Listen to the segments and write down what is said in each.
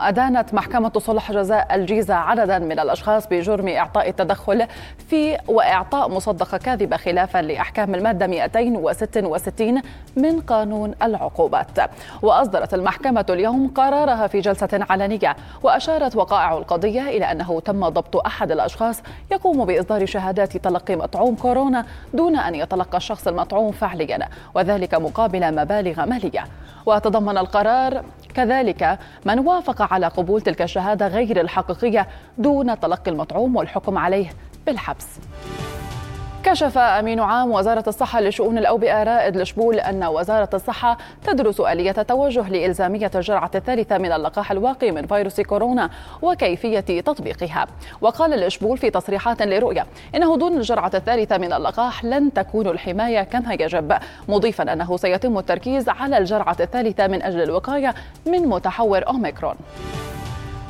أدانت محكمة صلح جزاء الجيزة عددا من الأشخاص بجرم إعطاء التدخل في وإعطاء مصدقة كاذبة خلافا لأحكام المادة 266 من قانون العقوبات. وأصدرت المحكمة اليوم قرارها في جلسة علنية وأشارت وقائع القضية إلى أنه تم ضبط أحد الأشخاص يقوم بإصدار شهادات تلقي مطعوم كورونا دون أن يتلقى الشخص المطعوم فعليا وذلك مقابل مبالغ مالية. وتضمن القرار كذلك من وافق على قبول تلك الشهادة غير الحقيقية دون تلقي المطعوم والحكم عليه بالحبس. كشف أمين عام وزارة الصحة لشؤون الأوبئة رائد لشبول أن وزارة الصحة تدرس آلية توجه لإلزامية الجرعة الثالثة من اللقاح الواقي من فيروس كورونا وكيفية تطبيقها. وقال لشبول في تصريحات لرؤية إنه دون الجرعة الثالثة من اللقاح لن تكون الحماية كما يجب مضيفا أنه سيتم التركيز على الجرعة الثالثة من أجل الوقاية من متحور أوميكرون.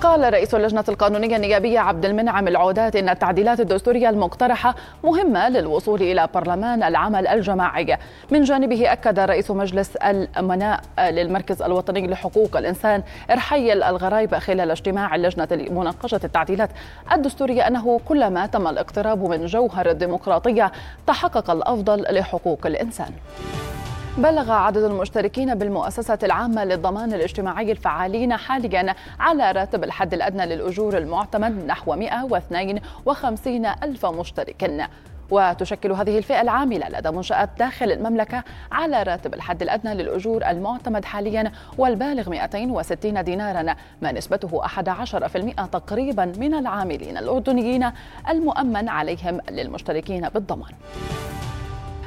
قال رئيس اللجنة القانونية النيابية عبد المنعم العودات إن التعديلات الدستورية المقترحة مهمة للوصول إلى برلمان العمل الجماعي. من جانبه أكد رئيس مجلس الأمناء للمركز الوطني لحقوق الإنسان إرحيل الغرايب خلال اجتماع اللجنة لمناقشة التعديلات الدستورية أنه كلما تم الاقتراب من جوهر الديمقراطية تحقق الأفضل لحقوق الإنسان. بلغ عدد المشتركين بالمؤسسة العامة للضمان الاجتماعي الفعالين حاليا على راتب الحد الأدنى للأجور المعتمد نحو 152 ألف مشترك. وتشكل هذه الفئة العاملة لدى منشآت داخل المملكة على راتب الحد الأدنى للأجور المعتمد حاليا والبالغ 260 دينارا ما نسبته 11% تقريبا من العاملين الأردنيين المؤمن عليهم للمشتركين بالضمان.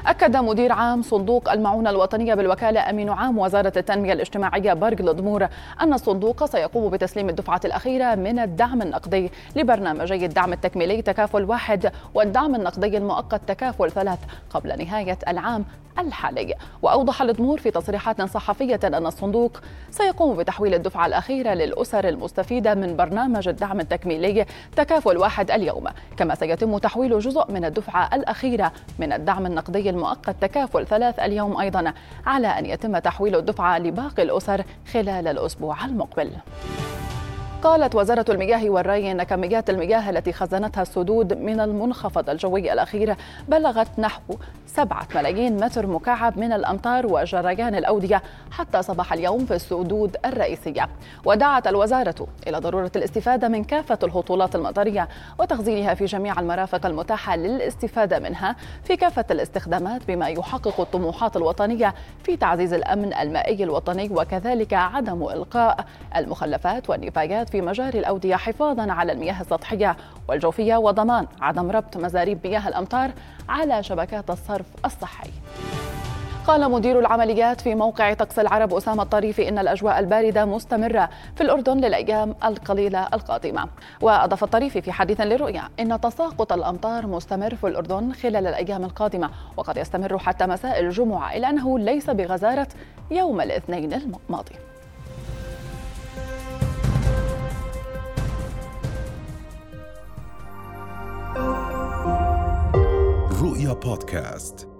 أكد مدير عام صندوق المعونة الوطنية بالوكالة أمين عام وزارة التنمية الاجتماعية برج الضمور أن الصندوق سيقوم بتسليم الدفعة الأخيرة من الدعم النقدي لبرنامجي الدعم التكميلي تكافل واحد والدعم النقدي المؤقت تكافل ثلاث قبل نهاية العام الحالي. وأوضح الضمور في تصريحات صحفية أن الصندوق سيقوم بتحويل الدفعة الأخيرة للأسر المستفيدة من برنامج الدعم التكميلي تكافل واحد اليوم كما سيتم تحويل جزء من الدفعة الأخيرة من الدعم النقدي المؤقت تكافل ثلاث اليوم أيضا على أن يتم تحويل الدفعة لباقي الأسر خلال الأسبوع المقبل. قالت وزارة المياه والري أن كميات المياه التي خزنتها السدود من المنخفض الجوي الأخير بلغت نحو سبعة ملايين متر مكعب من الأمطار وجريان الأودية حتى صباح اليوم في السدود الرئيسية. ودعت الوزارة إلى ضرورة الاستفادة من كافة الهطولات المطرية وتخزينها في جميع المرافق المتاحة للاستفادة منها في كافة الاستخدامات بما يحقق الطموحات الوطنية في تعزيز الأمن المائي الوطني وكذلك عدم إلقاء المخلفات والنفايات في مجاري الأودية حفاظا على المياه السطحية والجوفية وضمان عدم ربط مزاريب مياه الأمطار على شبكات الصرف الصحي. قال مدير العمليات في موقع طقس العرب أسامة الطريفي إن الأجواء الباردة مستمرة في الأردن للأيام القليلة القادمة. وأضاف الطريفي في حديث للرؤيا إن تساقط الأمطار مستمر في الأردن خلال الأيام القادمة وقد يستمر حتى مساء الجمعة إلا أنه ليس بغزارة يوم الاثنين الماضي. رؤيا بودكاست